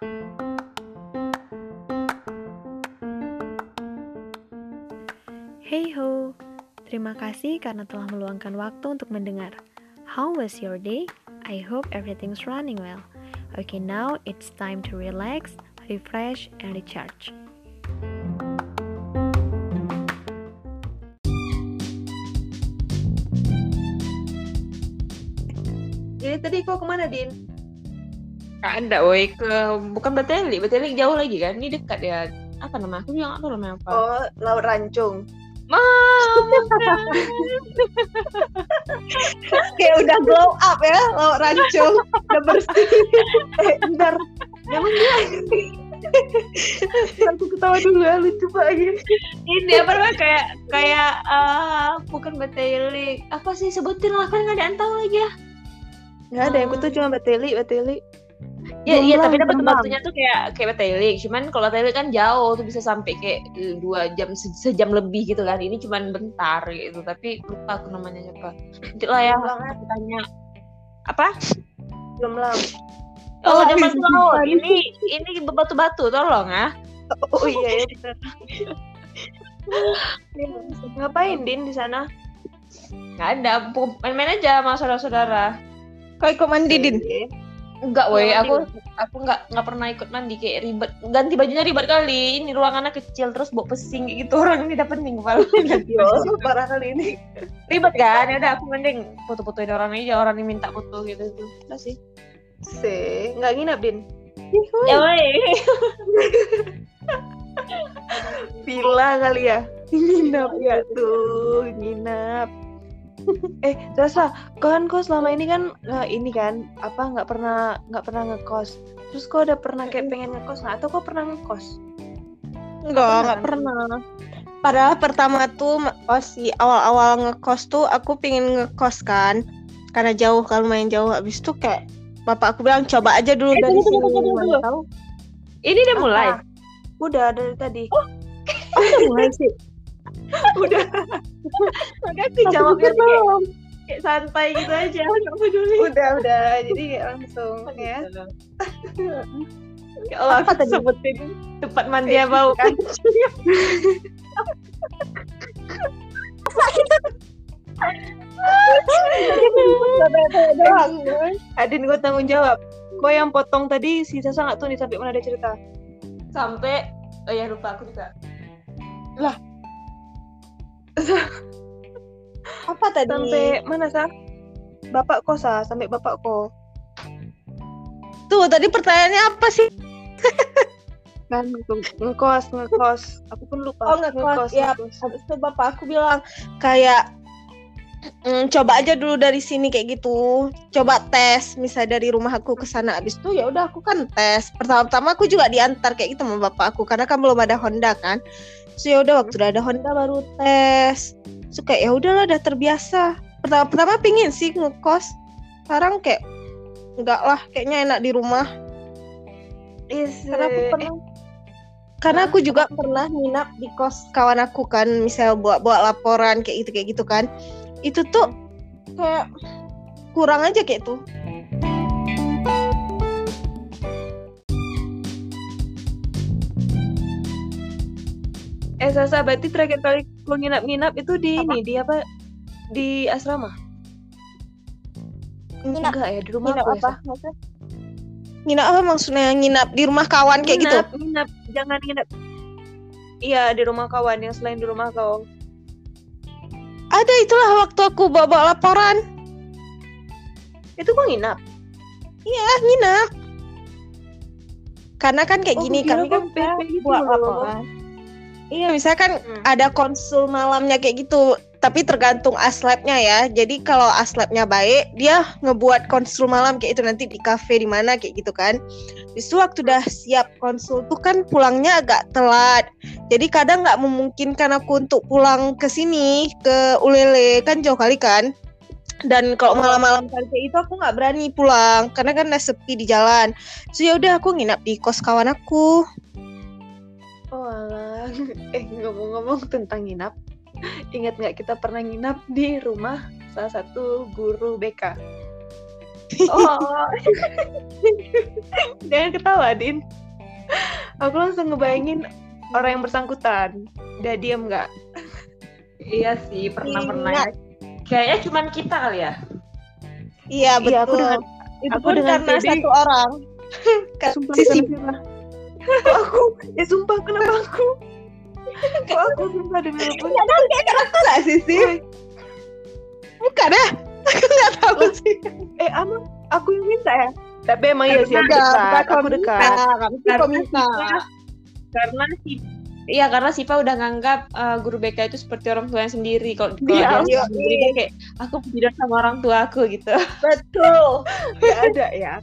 Hey ho, terima kasih karena telah meluangkan waktu untuk mendengar. How was your day? I hope everything's running well. Okay, now it's time to relax, refresh, and recharge. Jadi tadi kau ke mana, Din? Gak ada, woi ke bukan Batelik, Batelik jauh lagi kan? Ini dekat ya. Apa nama? Aku juga nggak tahu namanya apa. Oh, Laut Rancung. Mama, Kayak udah glow up ya, Laut Rancung. udah bersih. eh, bentar. Emang dia Aku ketawa dulu ya, lucu banget. ini apa namanya kayak kayak eh, bukan Batelik. Apa sih sebutin lah kan nggak ada yang tahu lagi ya. Nggak ada, yang tuh cuma Bateli, Bateli. Ya, iya, Jomblang, tapi dapat batunya tuh kayak kayak Batelik. Cuman kalau Batelik kan jauh tuh bisa sampai kayak eh, dua jam se- sejam lebih gitu kan. Ini cuman bentar gitu. Tapi lupa aku namanya siapa. Nanti lah ya aku tanya. Apa? Jomblang. Oh, Oh, jangan iya, laut. tadi. Ini ini batu-batu, tolong ah. Oh iya ya, benar. Ngapain, Din, di sana? Nggak ada, main-main aja sama saudara-saudara. Kau ikut mandi, Din? Enggak, woi, aku aku nggak nggak pernah ikut mandi kayak ribet. Ganti bajunya ribet kali. Ini ruangannya kecil terus bawa pesing kayak gitu orang ini dapat pening kepala. Parah kali ini. ribet kan? Ya udah aku mending foto-fotoin orang aja, orang yang minta foto gitu. Udah sih. Se, nggak nginap, Din. Ya woi. Villa kali ya. Nginap ya tuh, nginap. eh, kau kan kau selama ini kan eh, ini kan apa nggak pernah nggak pernah ngekos. Terus kau udah pernah kayak pengen ngekos nggak? Atau kau pernah ngekos? Enggak, enggak pernah. Padahal pertama tuh si awal-awal ngekos tuh aku pengen ngekos kan. Karena jauh kan lumayan jauh. Habis itu kayak bapak aku bilang coba aja dulu Eh, dari tunggu, sini. tunggu, tunggu, Mana tunggu. tahu. Ini udah mulai. Udah dari tadi. Udah mulai sih. Udah. Makanya aku jawabnya tuh kayak, kayak santai gitu aja. Nggak peduli. Udah, udah. Jadi langsung ya. Ya Allah, Apa aku tadi? sebutin tempat mandi yang bau kan. Adin gue tanggung jawab. Kau yang potong tadi si Sasa nggak tuh nih sampai mana ada cerita? Sampai oh ya lupa aku juga. Apa tadi? Sampai mana Sa? Bapak kau Sa, sampai bapak kau. Tuh, tadi pertanyaannya apa sih? Kan nge- ngekos, ngekos. Aku pun lupa. Oh, ngekos, ya. ngekos. Habis itu bapak aku bilang kayak "Mm, coba aja dulu dari sini kayak gitu. Coba tes misalnya dari rumah aku ke sana. Habis itu ya udah aku kan tes. Pertama-tama aku juga diantar kayak gitu sama bapak aku karena kan belum ada Honda kan. So ya udah waktu udah ada Honda baru tes. Kayak ya udahlah udah terbiasa. Pertama-pertama pingin sih ngekos. Sekarang kayak enggak lah kayaknya enak di rumah. Is, Karena aku pernah karena aku juga pernah nginap di kos kawan aku kan, misal buat buat laporan kayak gitu kayak gitu kan. Itu tuh kayak kurang aja kayak tuh. Eh Sasa, berarti terakhir kali kau nginap-nginap itu di ini, di apa? Di asrama? Nginap, Enggak ya, di rumah nginap aku ya, apa? Maksudnya? Nginap apa maksudnya? Nginap di rumah kawan kayak gitu. Nginap, nginap, jangan nginap. Iya, di rumah kawan yang selain di rumah kau. Ada itulah waktu aku bawa, laporan. Itu kau nginap? Ah, nginap. Karena kan kayak Oh, gini kami kan PP gitu buat loh. laporan. Iya, misalkan Hmm. ada konsul malamnya kayak gitu tapi tergantung aslabnya ya. Jadi kalau aslabnya baik dia ngebuat konsul malam kayak itu nanti di kafe di mana kayak gitu kan. Itu waktu udah siap konsul tuh kan pulangnya agak telat. Jadi kadang nggak memungkinkan aku untuk pulang ke sini ke Ulele kan jauh kali kan. Dan kalau malam-malam kali kayak itu aku nggak berani pulang karena kan udah sepi di jalan. So ya udah aku nginap di kos kawan aku Oh alah. Eh ngomong-ngomong tentang nginap, ingat nggak kita pernah nginap di rumah salah satu guru BK? Oh, Jangan ketawa, Din. Aku langsung ngebayangin orang yang bersangkutan. Udah diem nggak? iya sih pernah pernah. Ingat. Kayaknya cuman kita kali ya. Iya Iya, aku betul. dengan Itu aku pun dengan karena satu orang. Sumpah Sisi kenapa? Kok aku? Ya sumpah kenapa aku? Kok aku sumpah demi apa? enggak sih sih? Bukan ya? Aku nggak tahu sih. Eh, ama aku yang minta ya. Tapi emang iya sih aku dekat. Aku dekat. Karena minta. Karena si Iya karena Sipa udah nganggap uh, guru BK itu seperti orang tuanya sendiri. Kalau Iya, dia iya. sendiri dia kayak aku tidur sama orang tua aku gitu. Betul. Gak ada ya.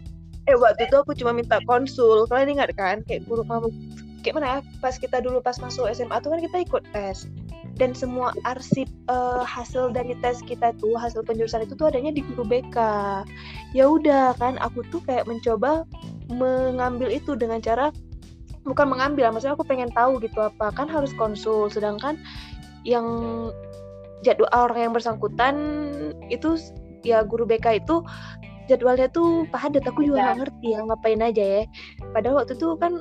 Eh waktu itu aku cuma minta konsul. Kalian ingat kan? Kayak guru kamu. Kayak mana ya? Pas kita dulu pas masuk SMA tuh kan kita ikut tes. Dan semua arsip eh, hasil dari tes kita tuh, hasil penjurusan itu tuh adanya di guru BK. Ya udah kan, aku tuh kayak mencoba mengambil itu dengan cara bukan mengambil, maksudnya aku pengen tahu gitu apa kan harus konsul. Sedangkan yang jadwal orang yang bersangkutan itu ya guru BK itu jadwalnya tuh padat aku juga nggak ngerti ya ngapain aja ya. Padahal waktu itu kan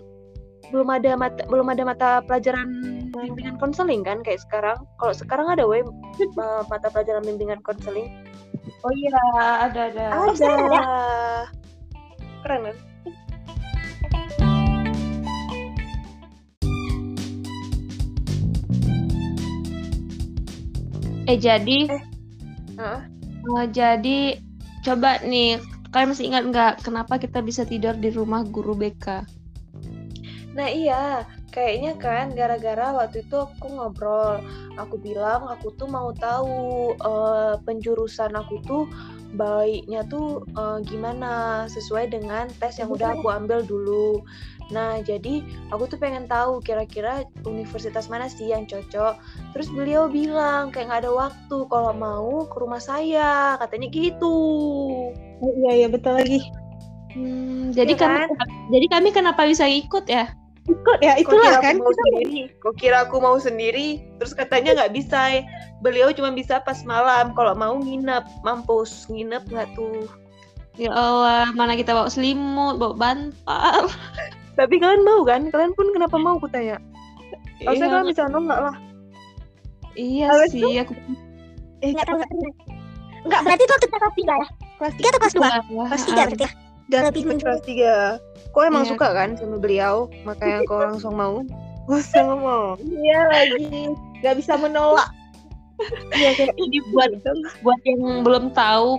belum ada mata belum ada mata pelajaran bimbingan konseling kan kayak sekarang. Kalau sekarang ada weh eh, mata pelajaran bimbingan konseling Oh iya ada ada. ada. Keren kan? Eh jadi eh, jadi coba nih kalian masih ingat nggak kenapa kita bisa tidur di rumah guru BK? Nah iya, kayaknya kan gara-gara waktu itu aku ngobrol, aku bilang aku tuh mau tahu eh, penjurusan aku tuh baiknya tuh eh, gimana sesuai dengan tes yang udah aku ambil dulu. Nah jadi aku tuh pengen tahu kira-kira universitas mana sih yang cocok. Terus beliau bilang kayak nggak ada waktu kalau mau ke rumah saya, katanya gitu. Oh, iya iya betul lagi. Hmm, jadi Iya kami jadi kami kenapa bisa ikut ya? Ikut ya Kok itulah kira kan. aku mau sendiri? Kok kira aku mau sendiri? Terus katanya nggak bisa beliau cuma bisa pas malam. Kalau mau nginep mampus nginep nggak tuh? Ya Allah, mana kita bawa selimut, bawa bantal. tapi kalian mau kan? Kalian pun kenapa mau aku tanya. Harusnya Iya, kalian bisa nolak lah. Iya Habis sih, aku eh Enggak tahu Enggak, berarti itu waktu kita kelas 3 ya? Kelas 3 atau kelas 2? Kelas 3 berarti ya? Menjauh. kelas tiga kok emang Iya. suka kan sama beliau makanya kau langsung mau usah ngomong Iya lagi. Gak bisa menolak. iya kayak Jadi buat buat yang belum tahu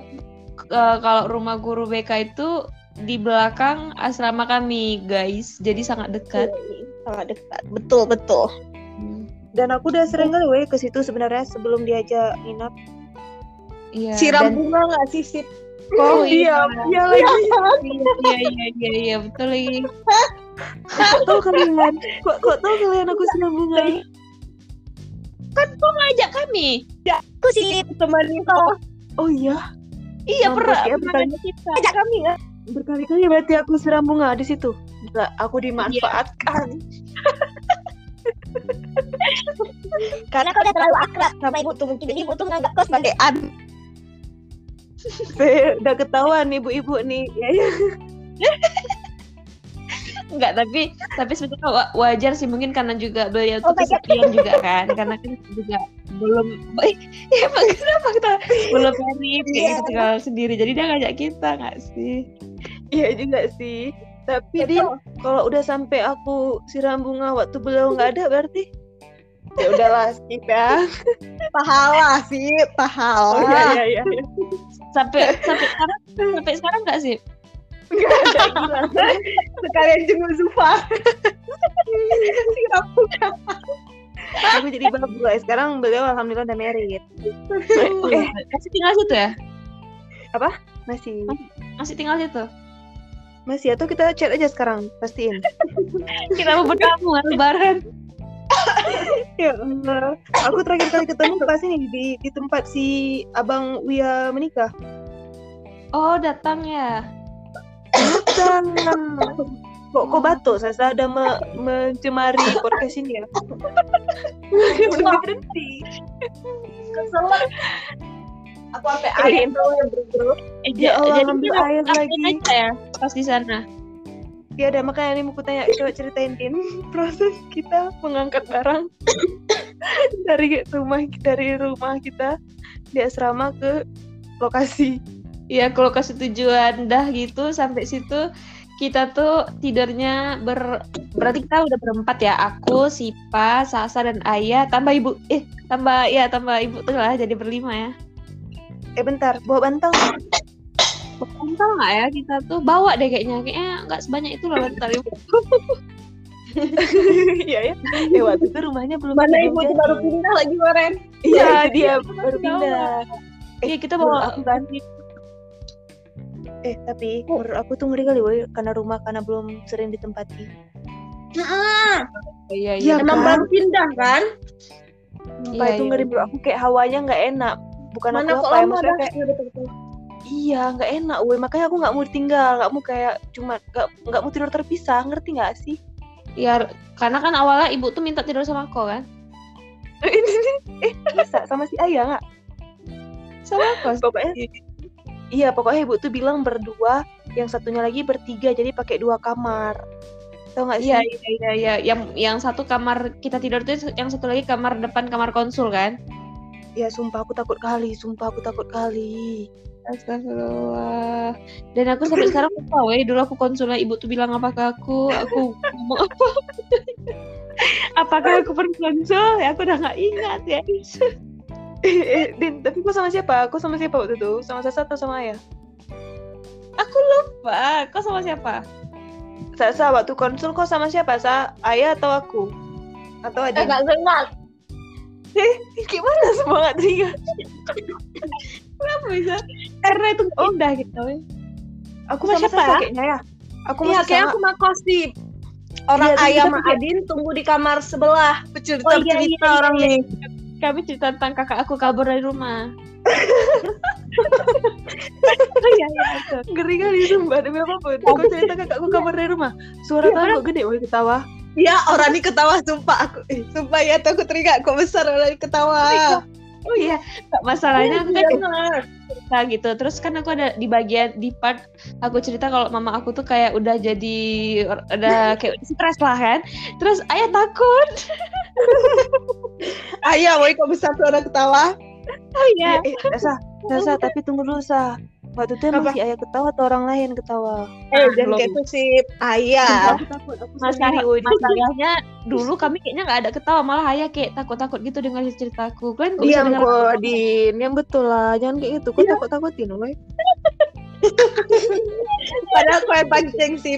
eh, kalau rumah guru BK itu di belakang asrama kami, guys. Jadi sangat dekat. Sangat dekat. Betul betul. dan aku udah sering kali weh ke situ sebenarnya sebelum diajak nginep Iya. Siram dan- bunga nggak sih Sip? Oh, oh iya. iya iya lagi Iya, iya, iya, iya, iya, betul lagi. kok tau kalian kok kok tau kalian aku siram bunga Ajak kami. Aku sih Temani kau. oh iya Iya, pernah. ya, pernah berkali- ajak kita. ajak kami ya. berkali-kali berarti aku siram bunga di situ Gila, aku dimanfaatkan Karena kau udah terlalu akrab sama ibu tuh mungkin jadi ibu tuh menganggap kau sebagai An. Saya udah ketahuan ibu-ibu nih ya, ya. Enggak, tapi tapi sebetulnya wa- wajar sih mungkin karena juga beliau Oh tuh God. kesepian juga kan. Karena kan juga belum ya kenapa kita belum married kayak Iya. gitu tinggal sendiri. Jadi dia ngajak kita nggak sih? Iya juga sih tapi Din kalau udah sampai aku siram bunga waktu beliau nggak ada berarti ya udahlah skip ya Pahala sih, pahala. oh iya iya iya iya. Sampai sampai sekarang sampai sekarang nggak sih? nggak ada gila Sekalian jenguk Zufa. Aku jadi babu guys sekarang beliau alhamdulillah udah married Eh, masih tinggal situ ya? masih Masih tinggal situ. masih atau kita chat aja sekarang pastiin Kita mau bertamu lebaran. ya Allah aku terakhir kali ketemu pas ini di di tempat si abang Wia menikah Oh, datang ya. Bukan. Kok kok batuk? Saya ada me- mencemari podcast ini ya. Belum berhenti. aku sampai air yang bergeruk Ya eh, ja- Allah, kita air lagi. aja ya pas di sana Ya ada makanya ini mau tanya coba ceritain Din proses kita mengangkat barang dari rumah dari rumah kita di asrama ke lokasi. Iya, ke lokasi tujuan dah gitu sampai situ kita tuh tidurnya ber berarti kita udah berempat ya aku Sipa Sasa dan Ayah tambah ibu eh tambah ya tambah ibu tuh lah jadi berlima ya Eh bentar, bawa bantal. Bantal nggak ya kita tuh bawa deh kayaknya kayaknya nggak sebanyak itu lah bantal ibu Iya ya. Eh waktu itu rumahnya belum Mana ibu baru pindah lagi kemarin. Iya Iya, dia kita baru pindah. iya kita menurut bawa aku kan. Eh tapi menurut aku tuh ngeri kali woy karena rumah karena belum sering ditempati. iya Iya, iya Emang kan? baru pindah kan? Sumpah Iya, itu iya, ngeri menurut aku kayak hawanya nggak enak. Bukan Mana aku kok apa ya maksudnya kayak Iya. Iya, nggak enak, woi. Makanya aku nggak mau tinggal, nggak mau kayak cuma nggak nggak mau tidur terpisah, ngerti nggak sih? Iya, karena kan awalnya ibu tuh minta tidur sama aku kan eh, bisa sama si Ayah nggak? sama aku Pokoknya, iya, pokoknya ibu tuh bilang berdua, yang satunya lagi bertiga, jadi pakai dua kamar. Tahu nggak sih? Iya iya iya iya yang yang satu kamar kita tidur tuh yang satu lagi kamar depan kamar konsul kan Ya, sumpah aku takut kali, sumpah aku takut kali. Astagfirullah. Dan aku sampai sekarang lupa weh, dulu aku konsulnya ibu tuh bilang apa ke aku, aku ngomong apa. Apakah aku pernah konsul? Ya aku udah nggak ingat ya. Eh, eh, Din, tapi kok sama siapa? Aku sama siapa waktu itu? Sama Sasa atau sama Ayah? Aku lupa. Kau sama siapa? Sasa waktu konsul kok sama siapa? Sa Ayah atau aku? Atau Eh, Adin? nggak kenal. Gimana semua nggak teringat? Kenapa bisa? Karena itu Oh. indah gitu. Aku Sama siapa ya? kayaknya ya. Aku Iya, kayak sama aku sama Kosti. Orang Iya, ayah kita sama Adin tunggu di kamar sebelah. Cerita Oh, iya, cerita iya, iya, orang iya. nih. Kami cerita tentang kakak aku kabur dari rumah. oh iya iya ngeri kali sumpah demi apa pun aku cerita kakakku kabar dari rumah suara kok gede woy ketawa Ya orang ini ketawa sumpah aku. Eh, sumpah ya tuh aku teringat kok besar orang ini ketawa. Oh iya, Nggak, masalahnya aku kan benar. cerita gitu. Terus kan aku ada di bagian di part aku cerita kalau mama aku tuh kayak udah jadi udah kayak stres lah kan. Terus ayah takut. Ayah, woi kok besar tuh orang ketawa. Oh iya. eh Sasa Sasa tapi tunggu dulu Sa waktu itu emang Apa? si ayah ketawa atau orang lain ketawa? Eh, Ah, dan kayak itu sih ayah. takut woy masalahnya dulu kami kayaknya nggak ada ketawa malah ayah kayak takut-takut gitu dengar ceritaku. Kalian kok bisa diam dengar kok Din. Yang betul lah. Jangan kayak gitu. Kok takut takutin woy Padahal yang pancing sih.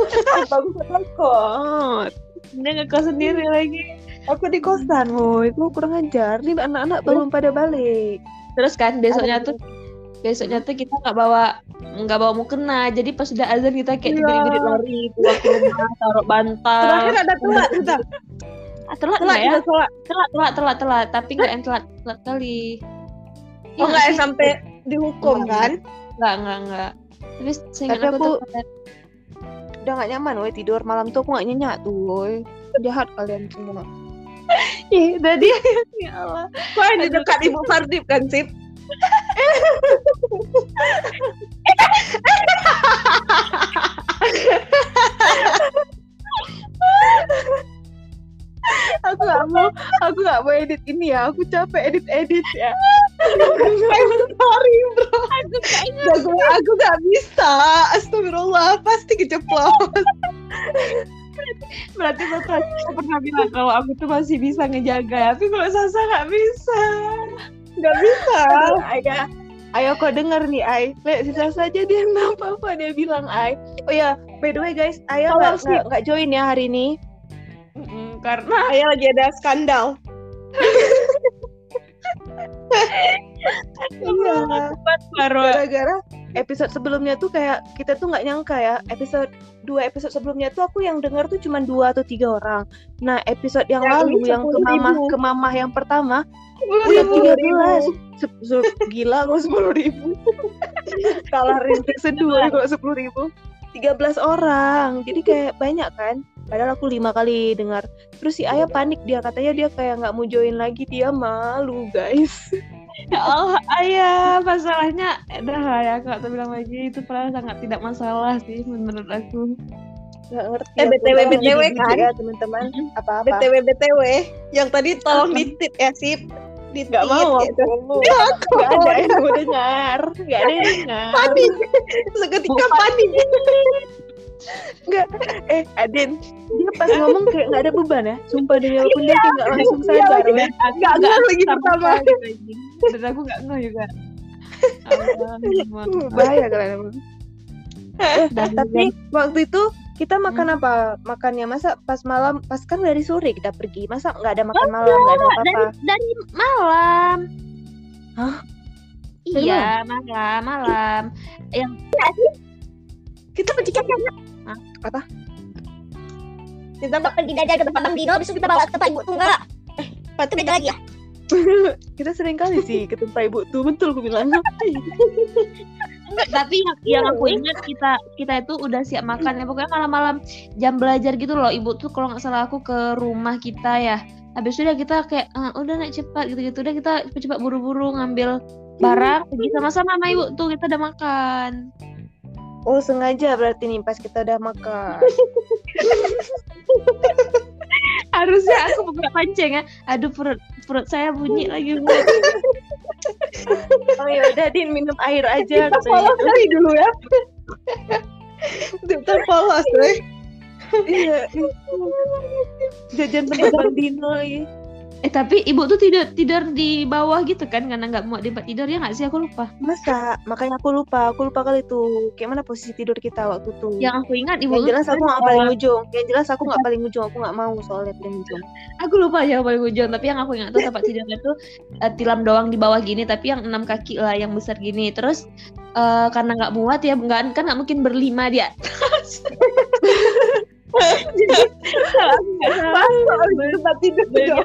bagus takut dia ngekos sendiri lagi. aku di kosan woy itu kurang ajar? Nih anak-anak belum pada balik. Terus kan besoknya tuh besoknya tuh kita nggak bawa nggak bawa mukena. Jadi pas sudah azan kita kayak Iya. birit-birit lari keluar ke rumah taruh bantal. Terakhir ada telat, ah, telat Telat nggak ya? telat. telat telat telat telat. Tapi nggak yang telat telat kali. Oh enggak sih? yang sampai dihukum Enggak. kan? nggak nggak nggak. Tapi Tapi aku, udah gak nyaman woy tidur. Malam tuh aku gak nyenyak tuh woy. Jahat kalian semua. Ih, tadi ya Allah. Kok yang dekat Ibu Fardip kan, Sip? Aku gak mau aku gak mau edit ini ya aku capek edit edit ya Sorry, bro. Jago aku gak bisa. Astagfirullah, pasti keceplos. berarti aku pernah bilang kalau aku tuh masih bisa ngejaga tapi kalau Sasa nggak bisa Gak bisa. ayah ayo kau denger nih Ay lihat sisa saja dia nggak apa-apa dia bilang Ay oh ya by the way guys ayah nggak nggak- nggak join ya hari ini. Mm-mm, karena Ayah lagi ada skandal. iya. Baru. Gara-gara episode sebelumnya tuh kayak kita tuh nggak nyangka ya episode dua episode sebelumnya tuh aku yang denger tuh cuma dua atau tiga orang. Nah episode yang Yang lalu yang ke 10.000. mamah ke mamah yang pertama udah tiga belas. Gila kok sepuluh ribu. Kalah rintik seduh kalau sepuluh ribu. Tiga belas orang jadi kayak banyak kan? Padahal aku lima kali dengar. Terus si ayah panik dia katanya dia kayak nggak mau join lagi dia malu guys Ya Allah, ayah, masalahnya dah lah ya, aku gak tahu bilang lagi itu padahal sangat tidak masalah sih menurut aku. Nggak ngerti. Eh. BTW, BTW kan? Ya teman-teman. Apa-apa. BTW BTW yang tadi tolong ditit ya sip. Ditit Gak mau gitu. aku. Gak ada yang mau dengar. Gak ada yang dengar. Panik. Seketika panik. Eh, Adin, dia pas ngomong kayak nggak ada beban ya. Sumpah demi walaupun dia kayak nggak langsung sadar. Dan ya. Nggak lagi pertama. Dan aku gak ngeh juga. Bahaya kalian emang. Eh, tapi waktu itu kita makan apa? Makannya masa pas malam, pas kan dari sore kita pergi. Masa nggak ada makan malam, nggak ada apa-apa? dari, dari malam. Hah? Iya, malam, malam. Kita pergi ke Kita kita pergi jajan ke tempat Bang Dino, habis itu kita bawa ke tempat ibu tunggal. Eh, itu beda lagi ya? Kita sering kali sih ke tempat ibu tuh, betul aku bilang. Tapi yang, yang aku ingat kita kita itu udah siap makan ya pokoknya malam-malam jam belajar gitu loh ibu tuh kalau nggak salah aku ke rumah kita ya habis itu udah kita kayak "Ah, udah naik cepat gitu-gitu udah kita cepat buru-buru ngambil barang pergi sama-sama sama ibu tuh kita udah makan Oh sengaja berarti nih pas kita udah makan. harusnya aku buka pancing ya aduh perut perut saya bunyi lagi Bu. Oh ya udah Din minum air aja kita polos kali dulu ya. Kita polos deh. Iya. Jajan tempat Bang Dino lagi. Eh tapi ibu tuh tidur tidur di bawah gitu kan karena nggak muat di tempat tidur ya nggak sih aku lupa Masa? Makanya aku lupa, aku lupa kali tuh. Kayak mana posisi tidur kita waktu tuh? yang aku ingat ibu Yang jelas aku nggak paling ujung. Yang jelas aku nggak paling ujung. Aku nggak mau soalnya paling ujung. aku lupa ya paling ujung tapi yang aku ingat tuh tempat tidurnya tuh eh, tilam doang di bawah gini tapi yang enam kaki lah yang besar gini terus eh, karena nggak muat ya nggak kan nggak mungkin berlima di atas Jadi, kalau aku nggak salah, Tempat tidur.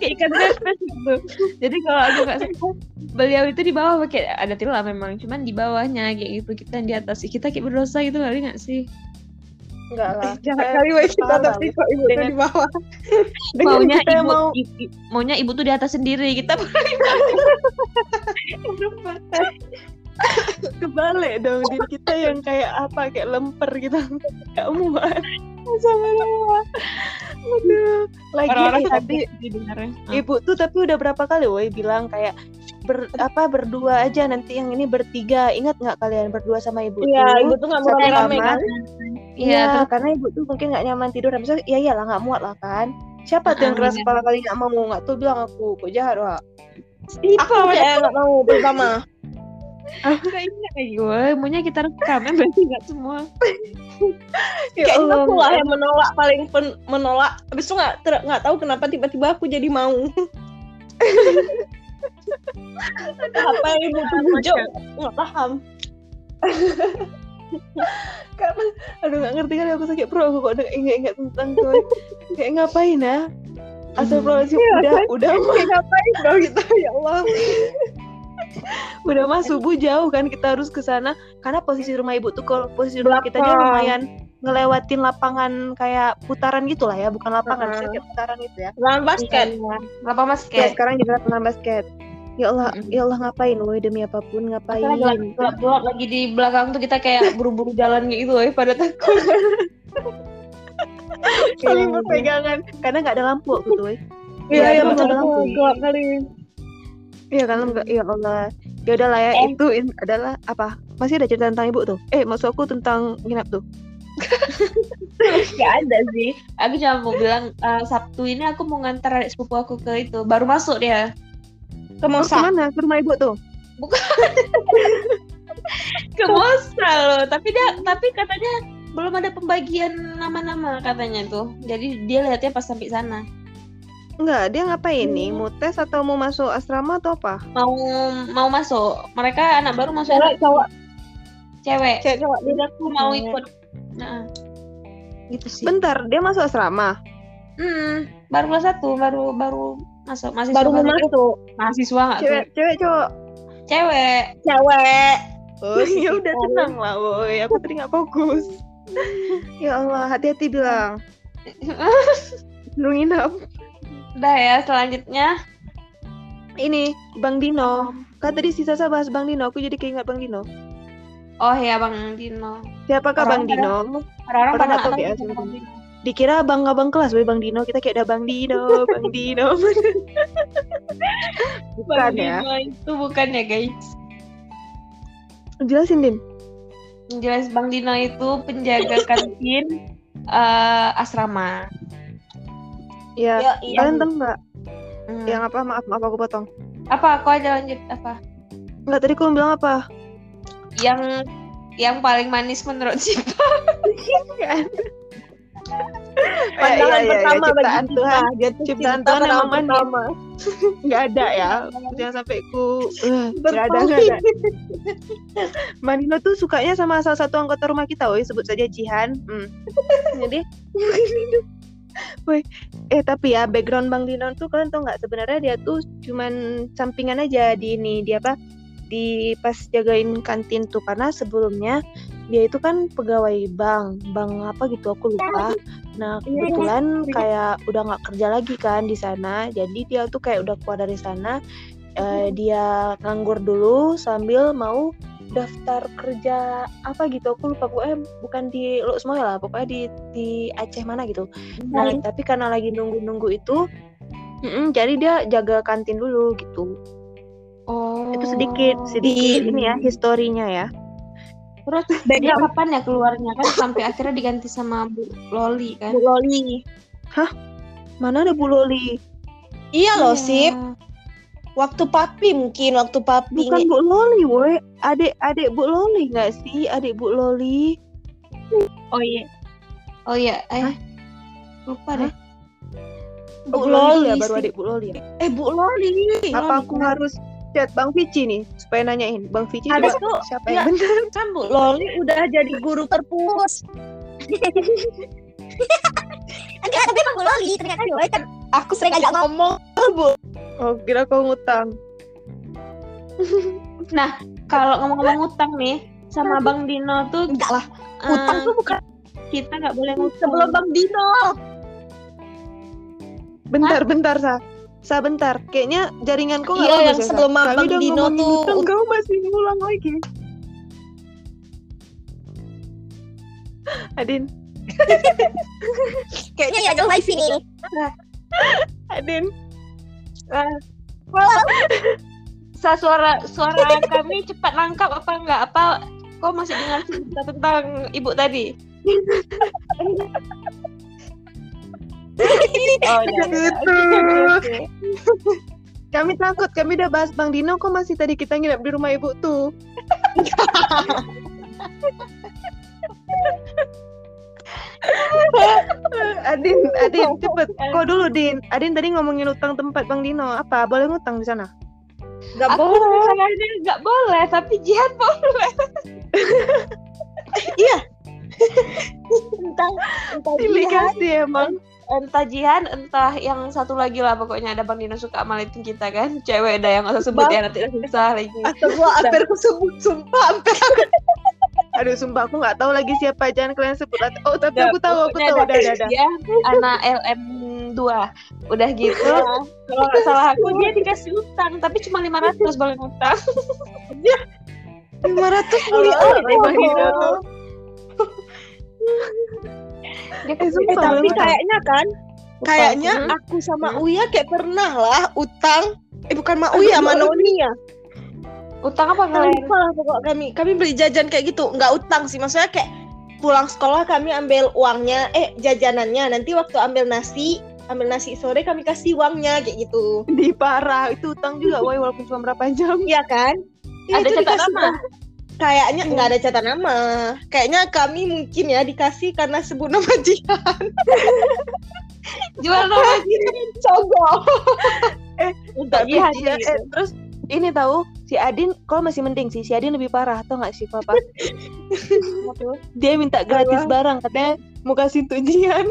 Kayak ikan pepes gitu jadi kalau aku nggak salah beliau itu di bawah pakai ada tilam memang cuman di bawahnya kayak gitu kita di atas kita kayak berdosa gitu kali nggak sih Enggak lah. Jangan kali weh kita tapi kok ibu Dengan- di bawah. Maunya kita yang ibu mau i- i- maunya ibu tuh di atas sendiri kita kebalik dong. Din kita yang kayak apa? Kayak lemper gitu. Gak muat. Aduh. Lagi orang-orang tapi tapi sebenarnya ibu tuh tapi udah berapa kali woi bilang kayak ber apa berdua aja nanti yang ini bertiga ingat nggak kalian berdua sama ibu Iya, ibu tuh nggak mau kamar. kan. iya Iya, karena ibu tuh mungkin nggak nyaman tidur. Habis itu, ya iyalah nggak muat lah kan. Siapa tuh yang Heeh, keras iya. kepala kali nggak mau nggak tuh bilang aku kok jahat wah. Aku nggak mau pertama. Gak ingat lagi gue, maunya kita rekam ya berarti gak semua Ya Kayaknya aku lah yang menolak paling pen- menolak. Habis itu nggak ter- nggak tahu kenapa tiba-tiba aku jadi mau. Apa yang ibu tuh bujuk nggak paham. karena aduh nggak ngerti kali aku sakit perut aku kok udah ingat-ingat tentang gue. kayak ngapain ya? Astagfirullahaladzim, udah udah Kayak ngapain dong gitu ya Allah. Udah mah subuh jauh kan kita harus ke sana karena posisi rumah ibu tuh kalau posisi rumah kita dia lumayan ngelewatin lapangan kayak putaran gitu lah ya bukan lapangan kayak putaran gitu ya Lawan basket. Apa mas ya kayak sekarang jadi lapangan basket ya Allah Mm-mm. ya Allah ngapain woi demi apa pun ngapain gelap lagi di belakang tuh kita kayak buru-buru jalan gitu loh pada takut saling berpegangan karena nggak ada lampu itu woi Iya, Iya, iya betul. betul. Gelap kali. Iya kan enggak ya Allah. Ya udahlah ya itu in- adalah apa? Masih ada cerita tentang ibu tuh? Eh maksud aku tentang nginap tuh. Gak ada sih. Aku cuma mau bilang eh, Sabtu ini aku mau ngantar adik sepupu aku ke itu. Baru masuk dia. Ke Mosa. ke mana ke rumah ibu tuh? Ke Mosa loh. Tapi dia Tapi katanya belum ada pembagian nama-nama katanya tuh. Jadi dia lihatnya pas sampai sana enggak dia ngapain nih? Mau tes atau mau masuk asrama atau apa? Mau mau masuk. Mereka anak baru masuk. Cewek cowok. Cewek. Cewek cowok. Jadi aku mau ikut. Nah. Gitu sih. Bentar dia masuk asrama? Hmm, baru kelas satu, baru baru masuk. Masih Baru mau masuk. mahasiswa nggak tuh? cewek cewek cowok? Cewek. Cewek. oh ya udah tenang lah woi. Aku tadi nggak fokus. Ya Allah hati-hati bilang. Lu nginap Udah ya, selanjutnya ini Bang Dino. Kan tadi si Sasa bahas Bang Dino, aku jadi keinget Bang Dino. Oh ya Bang Dino. Siapakah Bang Orang Dino? Orang-orang Orang pada tahu ya. Bang. Dikira abang-abang kelas, weh Bang Dino. Kita kayak ada Bang Dino, Bang Dino. Bukan Bang ya? Dino itu bukan ya guys. Jelasin, Din. Jelas Bang Dino itu penjaga kantin eh, asrama. Ya, Ya, iya. kalian tahu nggak? Hmm. Yang apa? Maaf, maaf aku potong. Apa? Kau aja lanjut apa? Nggak, tadi aku bilang apa? Yang yang paling manis menurut Sipa. Pandangan iya, iya, pertama ciptaan bagi Tuhan. Dia Ciptaan cinta Tuhan manis. pertama. Nggak ada ya. Jangan sampai ku... Uh, nggak ada, nggak ada. Bang Dino tuh sukanya sama salah satu anggota rumah kita, woi. Sebut saja Jihan. Hmm. Jadi... Woi, eh tapi ya background Bang Dino tuh kalian tau nggak? Sebenarnya dia tuh cuman sampingan aja di ini dia apa? Di pas jagain kantin tuh. Karena sebelumnya dia itu kan pegawai bank bank apa gitu aku lupa. Nah kebetulan kayak udah nggak kerja lagi kan di sana. Jadi dia tuh kayak udah keluar dari sana. Eh, dia nganggur dulu sambil mau daftar kerja apa gitu aku lupa pokoknya bukan di lo semua lah pokoknya di di Aceh mana gitu nah tapi karena lagi nunggu-nunggu itu mm-mm, jadi dia jaga kantin dulu gitu Oh. itu sedikit sedikit ini ya historinya ya Terus dia kapan ya keluarnya kan sampai akhirnya diganti sama Bu Loli kan? Bu Loli. mana ada Bu Loli Iya loh, Iya. Sip. Waktu papi mungkin, waktu papi. bukan Bu Loli woi adik adik Bu Loli nggak sih adik Bu Loli Oh iya. Oh iya, eh. Lupa deh. Bu Bu Loli dulu ya Loli baru sih. adik Bu Loli ya Eh, Bu Loli. apa aku harus chat Bang Vici nih supaya nanyain Bang Vici Habis coba siapa iya. yang benar kan Bu Loli udah jadi guru perpus. Enggak, tapi emang gue loli ternyata kan aku sering ajak ngomong. ngomong. oh kira kau ngutang Kalau ngomong-ngomong utang nih sama Bang Dino tuh Enggak lah, utang tuh bukan kita nggak boleh ngutang. Sebelum Bang Dino. bentar bentar sa sa bentar kayaknya jaringanku nggak Iya, bagus yang ya, Sa? sebelum Kami Bang udah Dino ngomongin tuh utang, kau masih ngulang lagi Adin kayaknya ya jauh live ini. Adin Sa suara suara kami cepat nangkap apa enggak? Apa kau masih dengar cerita tentang ibu tadi? oh iya. Gitu. Oke. kami takut kami udah bahas Bang Dino kok masih tadi kita nginep di rumah ibu tuh Adin, Adin, cepet. Kau dulu, Din. Adin tadi ngomongin utang tempat Bang Dino. Apa? Boleh ngutang di sana? Gak Aku boleh. kayaknya nggak boleh, tapi jihad boleh. Entah, entah dia. Delegasi emang. Entah jihad, entah yang satu lagi lah pokoknya ada Bang Dino suka malitin kita kan. Cewek dah yang nggak usah sebut ya nanti udah susah lagi. Atau gua hampir kesebut sumpah hampir Aduh, sumpah aku nggak tahu lagi siapa. Jangan kalian sebut. Oh, tapi Udah, aku tahu, aku tahu. ada Udah, udah. Dia anak LM2 Udah gitu. Kalau nggak salah aku dia dikasih utang Tapi cuma 500 boleh utang 500 Oli, oli deh, Bang Dino. Dia Eh, sumpah, Eh, tapi kayaknya kan kayaknya aku. sama Uya kayak pernah lah utang. Eh bukan sama Uya sama Noni ya Utang apa kalian? lupa lah pokok kami. Kami beli jajan kayak gitu. Nggak utang sih. Maksudnya kayak pulang sekolah kami ambil uangnya eh jajanannya. Nanti waktu ambil nasi ambil nasi sore kami kasih uangnya kayak gitu. Di parah. Itu utang juga, woi, walaupun cuma berapa jam. iya kan? Ya, Ada itu catat dikasih nama? kayaknya nggak ada catat nama. Kayaknya kami mungkin ya dikasih karena sebut nama jihan. Jual nama gitu cogok. Untuk Tapi dia, gitu. eh, terus ini tahu si Adin kalau masih mending sih. Si Adin lebih parah tau nggak sih papa? Dia minta gratis barang katanya mau kasih tujian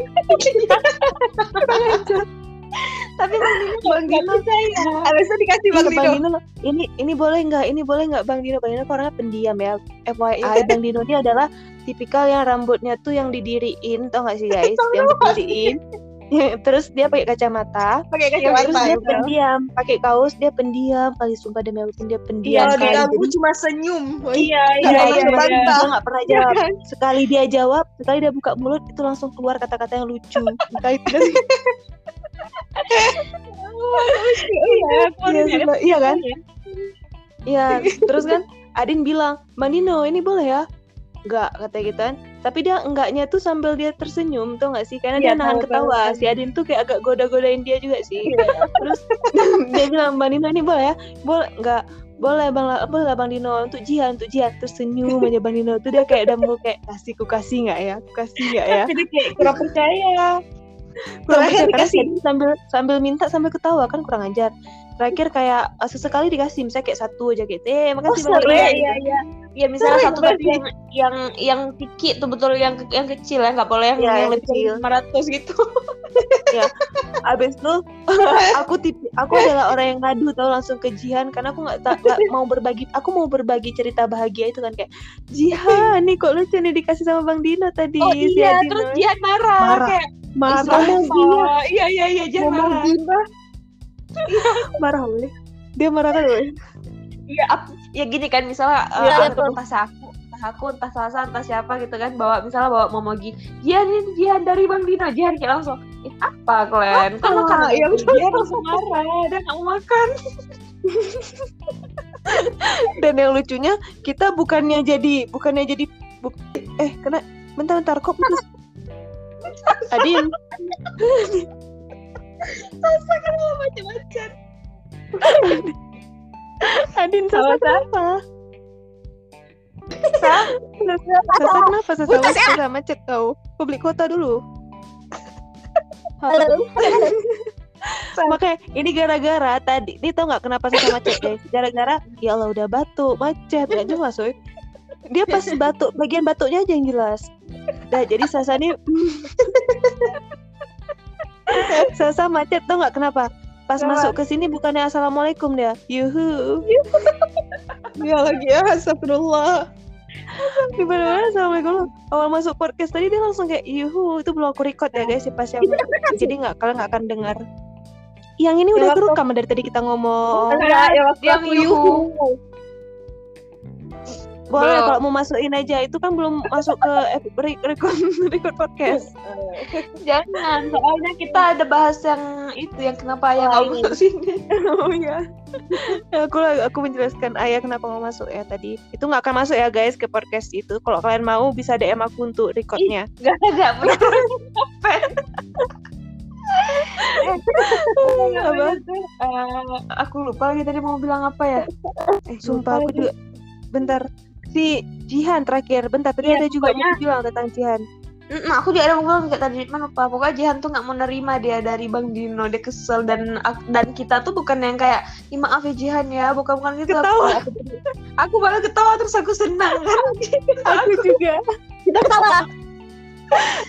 Tapi Bang Dino Bang Dino saya harusnya dikasih Iya, bang Bang Dino Dino ini ini boleh nggak? Ini boleh nggak Bang Dino? Bang Dino orangnya pendiam ya. FYI Bang Dino ini adalah tipikal yang rambutnya tuh yang didiriin tau nggak sih guys? Yang didiriin terus dia pakai kacamata Pakai terus kacamata. dia ya, Bro. pendiam pakai kaos dia pendiam kali sumpah demi Allah dia pendiam Kalau sekali diganggu cuma senyum. Iya, Iya, iya, iya, iya. Dia nggak pernah jawab. Sekali dia jawab, sekali dia buka mulut itu langsung keluar kata-kata yang lucu. Entah itu dari Iya, Iya. Iya kan? Iya, terus kan Adin bilang, "Bang Dino, ini boleh ya?" Enggak, kata gitu kan. Tapi dia enggaknya tuh sambil dia tersenyum, tuh nggak sih? Karena dia Iya, nahan tahu, ketawa. tahu. Si Adin tuh kayak agak goda-godain dia juga sih. Terus dia bilang, "Bang Dino, ini boleh ya?" Boleh, enggak. Boleh bang, boleh bang Dino untuk Jihan, untuk Jihan terus senyum aja bang Dino tuh dia kayak udah mau kayak kasih ku kasih nggak ya, ku kasih nggak ya? Jadi kayak kurang percaya. kurang Terakhir percaya dikasih. sambil sambil minta sambil ketawa kan kurang ajar terakhir kayak eh, sesekali dikasih misalnya kayak satu aja gitu eh makasih Oh, Bang sering. Dino." Iya, iya. Ya misalnya Sering satu tapi yang yang yang tiki tuh betul yang yang kecil ya, nggak boleh yang, Iya, yang yang lebih kecil. dari 500 gitu. abis itu aku tipe aku adalah orang yang ngadu tau langsung ke Jihan karena aku nggak mau berbagi aku mau berbagi cerita bahagia itu kan kayak Jihan nih kok lucu nih dikasih sama Bang Dino tadi Oh si iya, Adin terus tuh." dia marah, Marah. kayak marah marah. Iya, iya, iya, Ngomong marah. Marah boleh dia marah kan boleh Iya, ya gini kan misalnya uh, Iya, aku entah aku, entah aku, entah Salsa, entah siapa gitu kan bawa misalnya bawa momogi. Jihan ini Jihan dari Bang Dino, Jihan kayak langsung, "Eh, apa kalian? Kan makan Iya, lagi." betul. Dia langsung marah, dia nggak mau makan. dan yang lucunya kita bukannya jadi bukannya jadi bu- eh kena bentar bentar kok putus Adin Macam-macam. Adin Sama, Sasa kenapa? Sasa kenapa? Sasa Putus ya? Sasa macet kau publik kota dulu. Halo. makanya ini gara-gara tadi ini tau nggak kenapa Sasa macet guys gara-gara ya Allah udah batuk macet. Nggak jelas soy dia pas batuk bagian batuknya aja yang jelas. Nah, jadi Sasa ini Sasa macet tau nggak kenapa? Pas Kenapa? masuk ke sini bukannya assalamualaikum dia, yuhu. Ya lagi ya, astagfirullah. Di mana assalamualaikum. Awal masuk podcast tadi dia langsung kayak yuhu. Itu belum aku record ya guys, ya pas yang jadi nggak kalian nggak akan dengar. Yang ini udah Yang waktu- kerekam dari tadi kita ngomong. Enggak, ya waktu Yang aku yuhu. yuhu. Boleh Belum. kalau mau masukin aja. Itu kan belum masuk ke record record podcast. Jangan, soalnya kita ada bahas yang itu yang kenapa ayah nggak Oh, masuk sini. oh iya. aku aku menjelaskan ayah kenapa mau masuk ya tadi. Itu nggak akan masuk ya guys ke podcast itu. Kalau kalian mau bisa DM aku untuk recordnya. Gak ada. Apa? Eh, aku lupa lagi tadi mau bilang apa ya. Eh, sumpah aku juga. Bentar. Si Jihan terakhir. Bentar, tadi Iya, ada juga pokoknya- mau bilang tentang Jihan. Mm, aku juga ada ngobrol kayak tadi mana lupa. Pokoknya Jihan tuh nggak mau nerima dia dari Bang Dino, dia kesel dan dan kita tuh bukan yang kayak, "Ih, maaf ya Jihan ya, bukan bukan gitu. Ketawa. Aku, aku malah ketawa terus aku senang kan. Aku juga. Kita ketawa.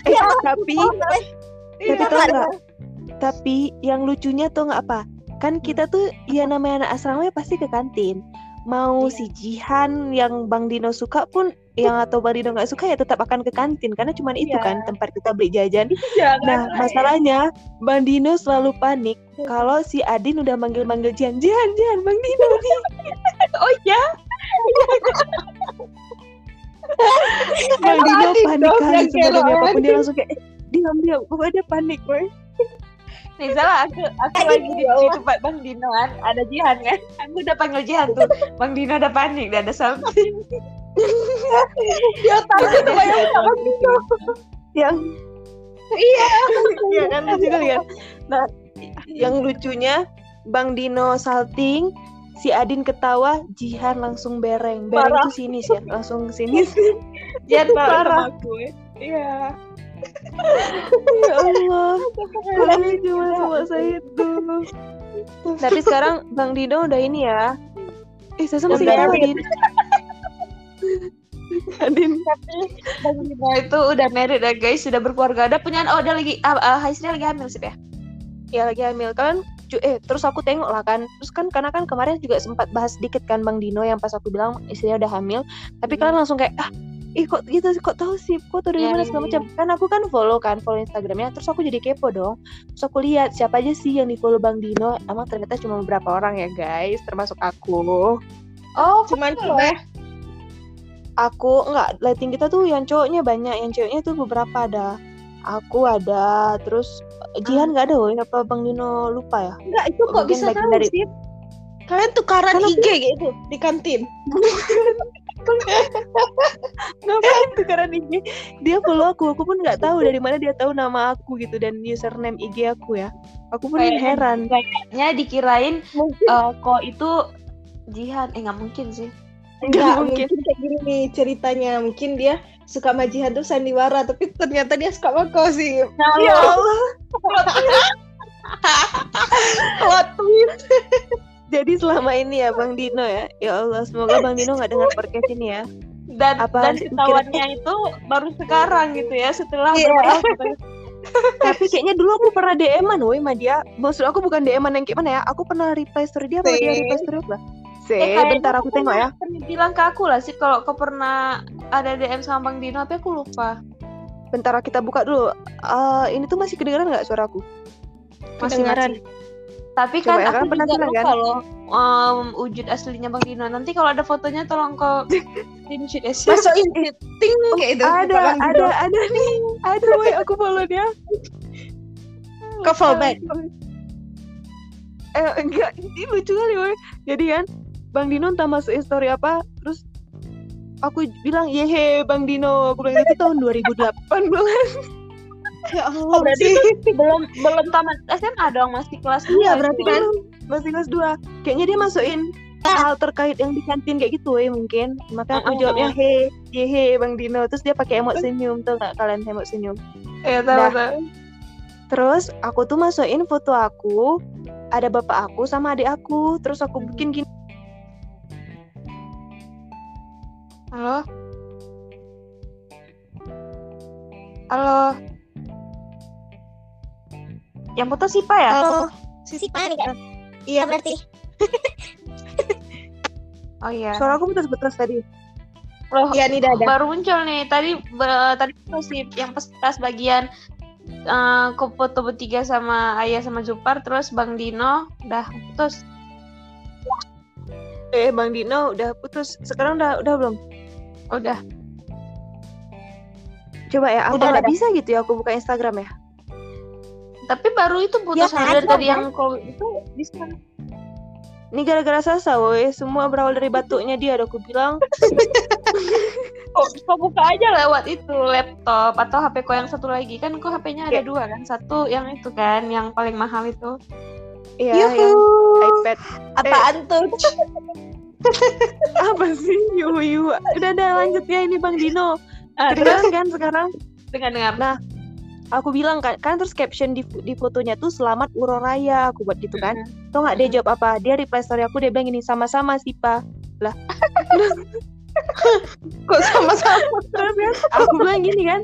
Eh, tapi Oh, tapi tau nggak? Tapi yang lucunya tuh nggak apa? Kan kita tuh ya namanya anak asrama ya pasti ke kantin. Mau si Jihan yang Bang Dino suka pun yang atau Bang Dino nggak suka ya tetap akan ke kantin karena cuman itu Iya. kan tempat kita beli jajan. Jangan. Nah, masalahnya Bang Dino selalu panik kalau si Adin udah manggil-manggil Jihan, Jihan, Jihan, Bang Dino nih. Oh ya, Bang Dino panik kali sebenarnya apa pun dia langsung kayak diam diam, pokoknya dia panik boy. Nih salah aku aku lagi di, di tempat Bang Dino kan, ada Jihan kan. Aku udah panggil Jihan tuh. Bang Dino udah panik, dia ada something. Dia tahu kebayang sama Yang Iya. Iya kan lucu kan. Nah, yang lucunya Bang Dino salting, si Adin ketawa, Jihan langsung bereng. Bereng Parah. tuh sinis ya, langsung sinis. Jihan Parah. ya. Iya. Ya Allah, paling cuma sama saya itu. Tapi sekarang Bang Dino udah ini ya. Eh, saya masih Udah. ketawa Adin. Adin. Bang Dino itu udah married ya guys, sudah berkeluarga. Ada punya oh ada lagi ah, ah, Haisnya lagi hamil sih ya. ya lagi hamil kan eh terus aku tengok lah kan terus kan karena kan kemarin juga sempat bahas sedikit kan Bang Dino yang pas aku bilang istrinya udah hamil tapi kalian langsung kayak ah ih kok gitu kok tahu sih? Kok tahu dari Iya, mana iya, segala iya. macam? Kan aku kan follow kan follow instagramnya terus aku jadi kepo dong. Terus aku lihat siapa aja sih yang di follow bang Dino? Emang ternyata cuma beberapa orang ya guys termasuk aku. Oh, Cuman kita aku nggak lighting kita tuh yang cowoknya banyak yang ceweknya tuh beberapa ada. Aku ada terus Jihan nggak ada woy apa bang Dino lupa ya? Enggak itu kok Mungkin bisa tahu dari- sih. Kalian tukaran Kan IG gitu di kantin. ngapain tuh karena IG dia follow aku aku pun nggak tahu dari mana dia tahu nama aku gitu dan username IG aku ya aku pun Kayaknya- heran Kayaknya dikirain Mungkin eh, kok itu Jihan. Eh nggak mungkin sih. enggak mungkin. mungkin. kayak gini nih ceritanya. Mungkin dia suka sama Jihan tuh sandiwara tapi ternyata dia suka sama kau sih. ya Allah Plot twist. Jadi selama ini ya Bang Dino ya ya Allah semoga Bang Dino nggak dengar podcast ini ya Dan Apa dan ketahuannya itu baru sekarang gitu ya setelah Iya. berapa tahun. tapi kayaknya dulu aku pernah DM-an woi sama dia maksud aku bukan DM-an yang kayak mana ya aku pernah reply story dia apa dia reply story apa Se, Eh, bentar aku tengok ya pernah- bilang ke aku lah sih kalau kau pernah ada DM sama Bang Dino, tapi aku lupa. bentar kita buka dulu Eh, ini tuh masih kedengaran nggak suaraku Masih Kedengaran. masih. Tapi Coba kan aku kan juga lupa kan? loh um, wujud aslinya Bang Dino. Nanti kalau ada fotonya tolong kau screenshot ya. Masukin ting kayak itu. ada ada ada nih ada woi aku follow dia Ke fallback. eh enggak ini lucu kali woi jadi kan Bang Dino entah masuk story apa terus aku bilang yehe Bang Dino aku bilang itu tahun 2008 Ya Oh, berarti sih. belum belum tamat SMA dong, masih kelas iya dua berarti itu. kan masih kelas 2 kayaknya dia masukin hal terkait yang di kantin kayak gitu woi mungkin maka aku jawabnya he yehe Bang Dino terus dia pakai emot senyum tuh nggak kalian emot senyum Iya, tahu Dah. tahu. Terus aku tuh masukin foto aku, ada bapak aku sama adik aku. Terus aku bikin gini. Halo? Halo? Yang putus siapa ya? Oh, si panik kan? Iya berarti. Oh iya. Suara aku putus-putus tadi. Loh, Iya nih dadah. baru muncul nih. Tadi be- tadi masih yang pas, pas bagian eh kok foto bertiga sama Ayah sama Zupar terus Bang Dino udah putus. Eh, Bang Dino udah putus. Sekarang udah udah belum? Udah. Coba ya, apa Udah, nggak udah. bisa gitu ya aku buka Instagram ya? Tapi baru itu putus Ya, dari ada, tadi kan? yang kau itu bisa. Ini gara-gara Sasa, woi. Semua berawal dari batuknya dia, ada aku bilang. Kok kau buka aja lewat itu laptop atau HP kau yang satu lagi kan kau HP-nya ada Ya. dua kan satu yang itu kan yang paling mahal itu Iya, yang iPad. Apaan tuh? Apa sih? Yu, yu. Udah, udah lanjut ya ini Bang Dino. Ah, Kedengeran kan sekarang? dengar dengar Nah, aku bilang kan, kan terus caption di, di fotonya tuh selamat Uro Raya, aku buat gitu kan. Tau nggak dia jawab apa? Dia reply story aku dia bilang gini sama-sama sih pak. Kok sama-sama? Terus kan aku bilang gini kan.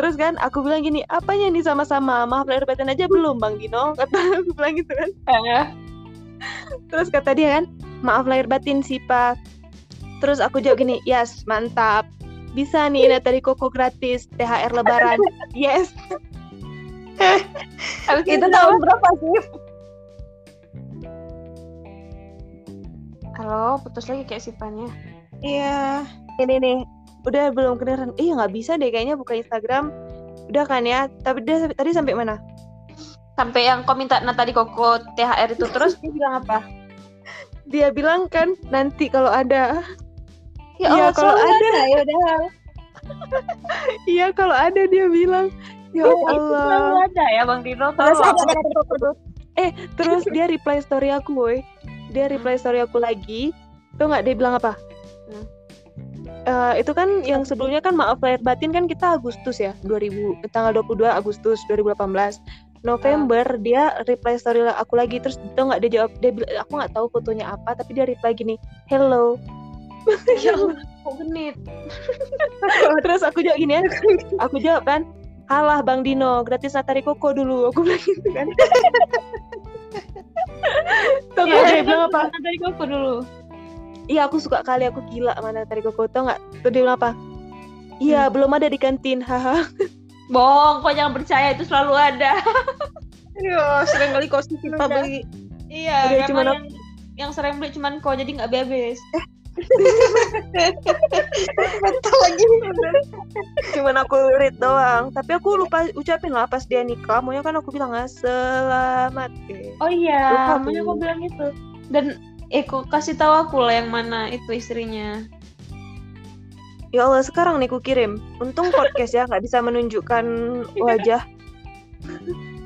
Terus kan aku bilang gini, apanya nih sama-sama? Maaf lahir batin aja belum Bang Dino? Kata aku bilang gitu kan. Terus kata dia kan, maaf lahir batin sih pak. Terus aku jawab gini, yes mantap. Bisa nih Natali Koko gratis THR Lebaran. Yes. Habis Itu tahun berapa sih? halo putus lagi kayak sipannya Iya. Ini nih, udah belum kedengeran. Iya nggak bisa deh kayaknya buka Instagram. Udah kan ya. Tapi dia tadi sampai mana? sampai yang kau minta nah tadi koko THR itu terus dia bilang apa Dia bilang kan nanti kalau ada. ya Iya, Allah kalau ada. ya udah Iya kalau ada dia bilang. Ya Oh, itu Allah. ada ya bang Dino Terus ada tuh. Terus dia reply story aku, boy. Dia reply story aku lagi. Tuh nggak dia bilang apa? Hmm. Eh, itu kan yang sebelumnya kan maaf lahir batin kan kita Agustus ya 2000 tanggal 22 Agustus 2018 November dia reply story aku lagi terus itu nggak dia jawab dia bilang aku nggak tahu fotonya apa tapi dia reply gini hello ya Allah kok genit terus aku jawab gini ya aku jawab kan halah bang Dino gratis Natari Koko dulu aku bilang gitu kan Tau nggak dia bilang apa tadi koko dulu iya aku suka kali aku gila mana Natari Koko tau nggak tuh dia bilang apa Iya, belum ada di kantin. Haha. Bohong, kok jangan percaya itu selalu ada. Iya, sering kali kau kita beli. Iya, Udah, cuman yang, yang sering beli cuman kau jadi nggak habis. Betul lagi. Cuman aku read doang. Tapi aku lupa ucapin lah pas dia nikah. Maunya kan aku bilang ah, selamat. Eh. Oh iya, tuh. kau bilang itu. Dan eh kok kasih tahu aku lah yang mana itu istrinya. Ya Allah, sekarang nih ku kirim. Untung podcast ya nggak bisa menunjukkan wajah.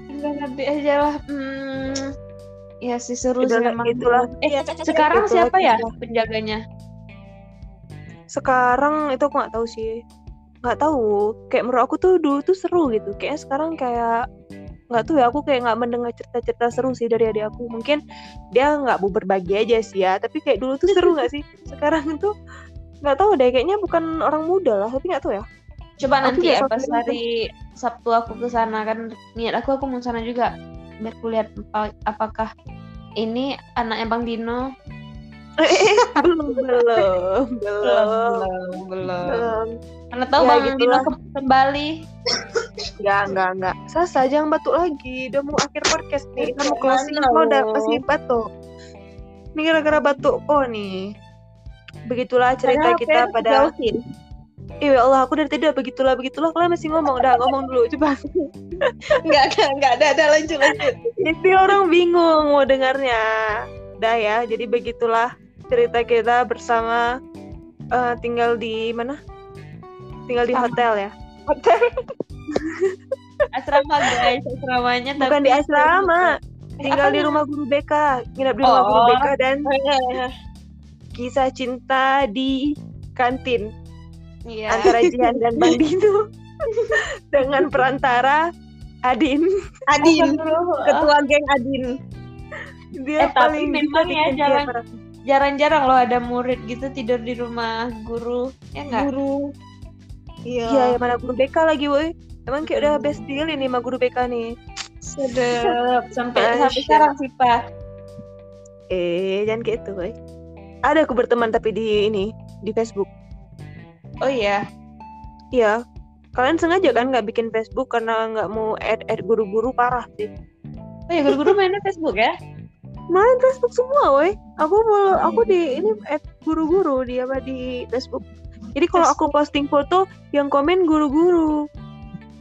Enggak nanti aja lah. Hmm, ya sih seru sih Itulah- memang. itulah. Eh, Caca, sekarang itulah siapa ya penjaganya? Sekarang itu aku nggak tahu sih. Nggak tahu. Kayak menurut aku tuh dulu tuh seru gitu. Kayaknya sekarang kayak nggak tahu ya aku kayak nggak mendengar cerita-cerita seru sih dari adik aku mungkin dia nggak mau berbagi aja sih ya tapi kayak dulu tuh seru nggak sih sekarang tuh nggak tahu deh kayaknya bukan orang muda lah tapi nggak tahu ya Coba Aku nanti ya pas tuh. hari Sabtu aku ke sana kan niat aku aku mau sana juga biar ku lihat apa- apakah ini anaknya Bang Dino belum belum belum. Belum belum. Belum. Mana tahu Ya, Bang gitu Dino lah. ke- kembali nggak nggak nggak. Sasa jangan batuk lagi. Udah mau akhir podcast nih. Kita mau closing. Kau udah masih batuk? Ini gara-gara batuk kok nih. Begitulah cerita kita pada Iya Allah, aku dari tadi udah begitulah begitulah. Kalian masih ngomong, udah ngomong dulu coba. Enggak, enggak, enggak ada, ada lanjut lanjut. Jadi orang bingung mau dengarnya. Udah ya, jadi begitulah cerita kita bersama eh, tinggal di mana? Tinggal di hotel ya. asrama guys asramanya Bukan tapi di asrama. Tinggal di rumah guru BK, nginap di rumah guru Oh. BK dan kisah cinta di kantin iya antara Jihan dan Bang Dino dengan perantara Adin. Adin, ketua geng Adin. Dia Eh, tapi paling bisa memang ya, dia marah. Jarang-jarang loh ada murid gitu tidur di rumah guru ya enggak Guru. Iya. Iya, yang mana guru BK lagi, woi. Emang kayak udah best deal ini sama guru BK nih. sedap sampai Masya. sampai sekarang sih pak Eh, jangan kayak itu, woi. Ada aku berteman tapi di ini, di Facebook. oh iya Iya. Kalian sengaja kan nggak bikin Facebook karena nggak mau add add guru-guru parah sih. oh ya guru-guru mainnya Facebook ya Main Facebook semua, woi. Aku mau aku di ini add guru-guru di apa di Facebook. Jadi kalau aku posting foto yang komen guru-guru,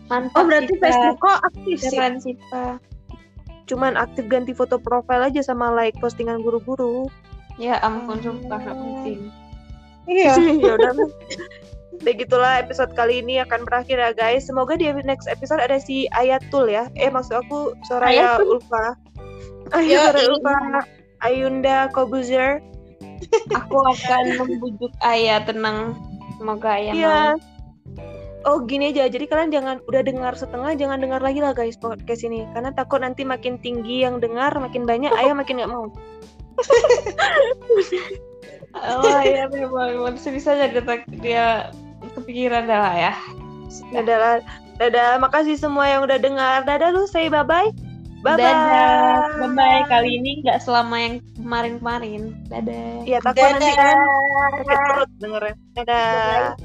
mantap Oh, berarti. Facebook kok aktif sih. pak cuman aktif ganti foto profile aja sama like postingan guru-guru. ya ampun sumpah nggak penting Iya. ya udah begitulah episode kali ini akan berakhir ya guys semoga di next episode ada si Ayatul ya eh maksud aku Soraya Ayatul? Ulfa Ayo. Ulfa Ayunda Kobuzer. Aku akan membujuk ayah tenang. Semoga ayah mau. Oh gini aja, jadi kalian jangan udah dengar setengah, jangan dengar lagi lah guys podcast ini, karena takut nanti makin tinggi yang dengar, makin banyak, ayah makin nggak mau. oh ya memang. Bisa aja dia, kepikiran dah lah ya. Dadah, dadah, makasih semua yang udah dengar, dadah lu, say bye bye, bye bye. dadah bye bye kali ini nggak selama yang kemarin-kemarin dadah Iya takut nanti Dadah. kan sakit perut dengernya. Dadah.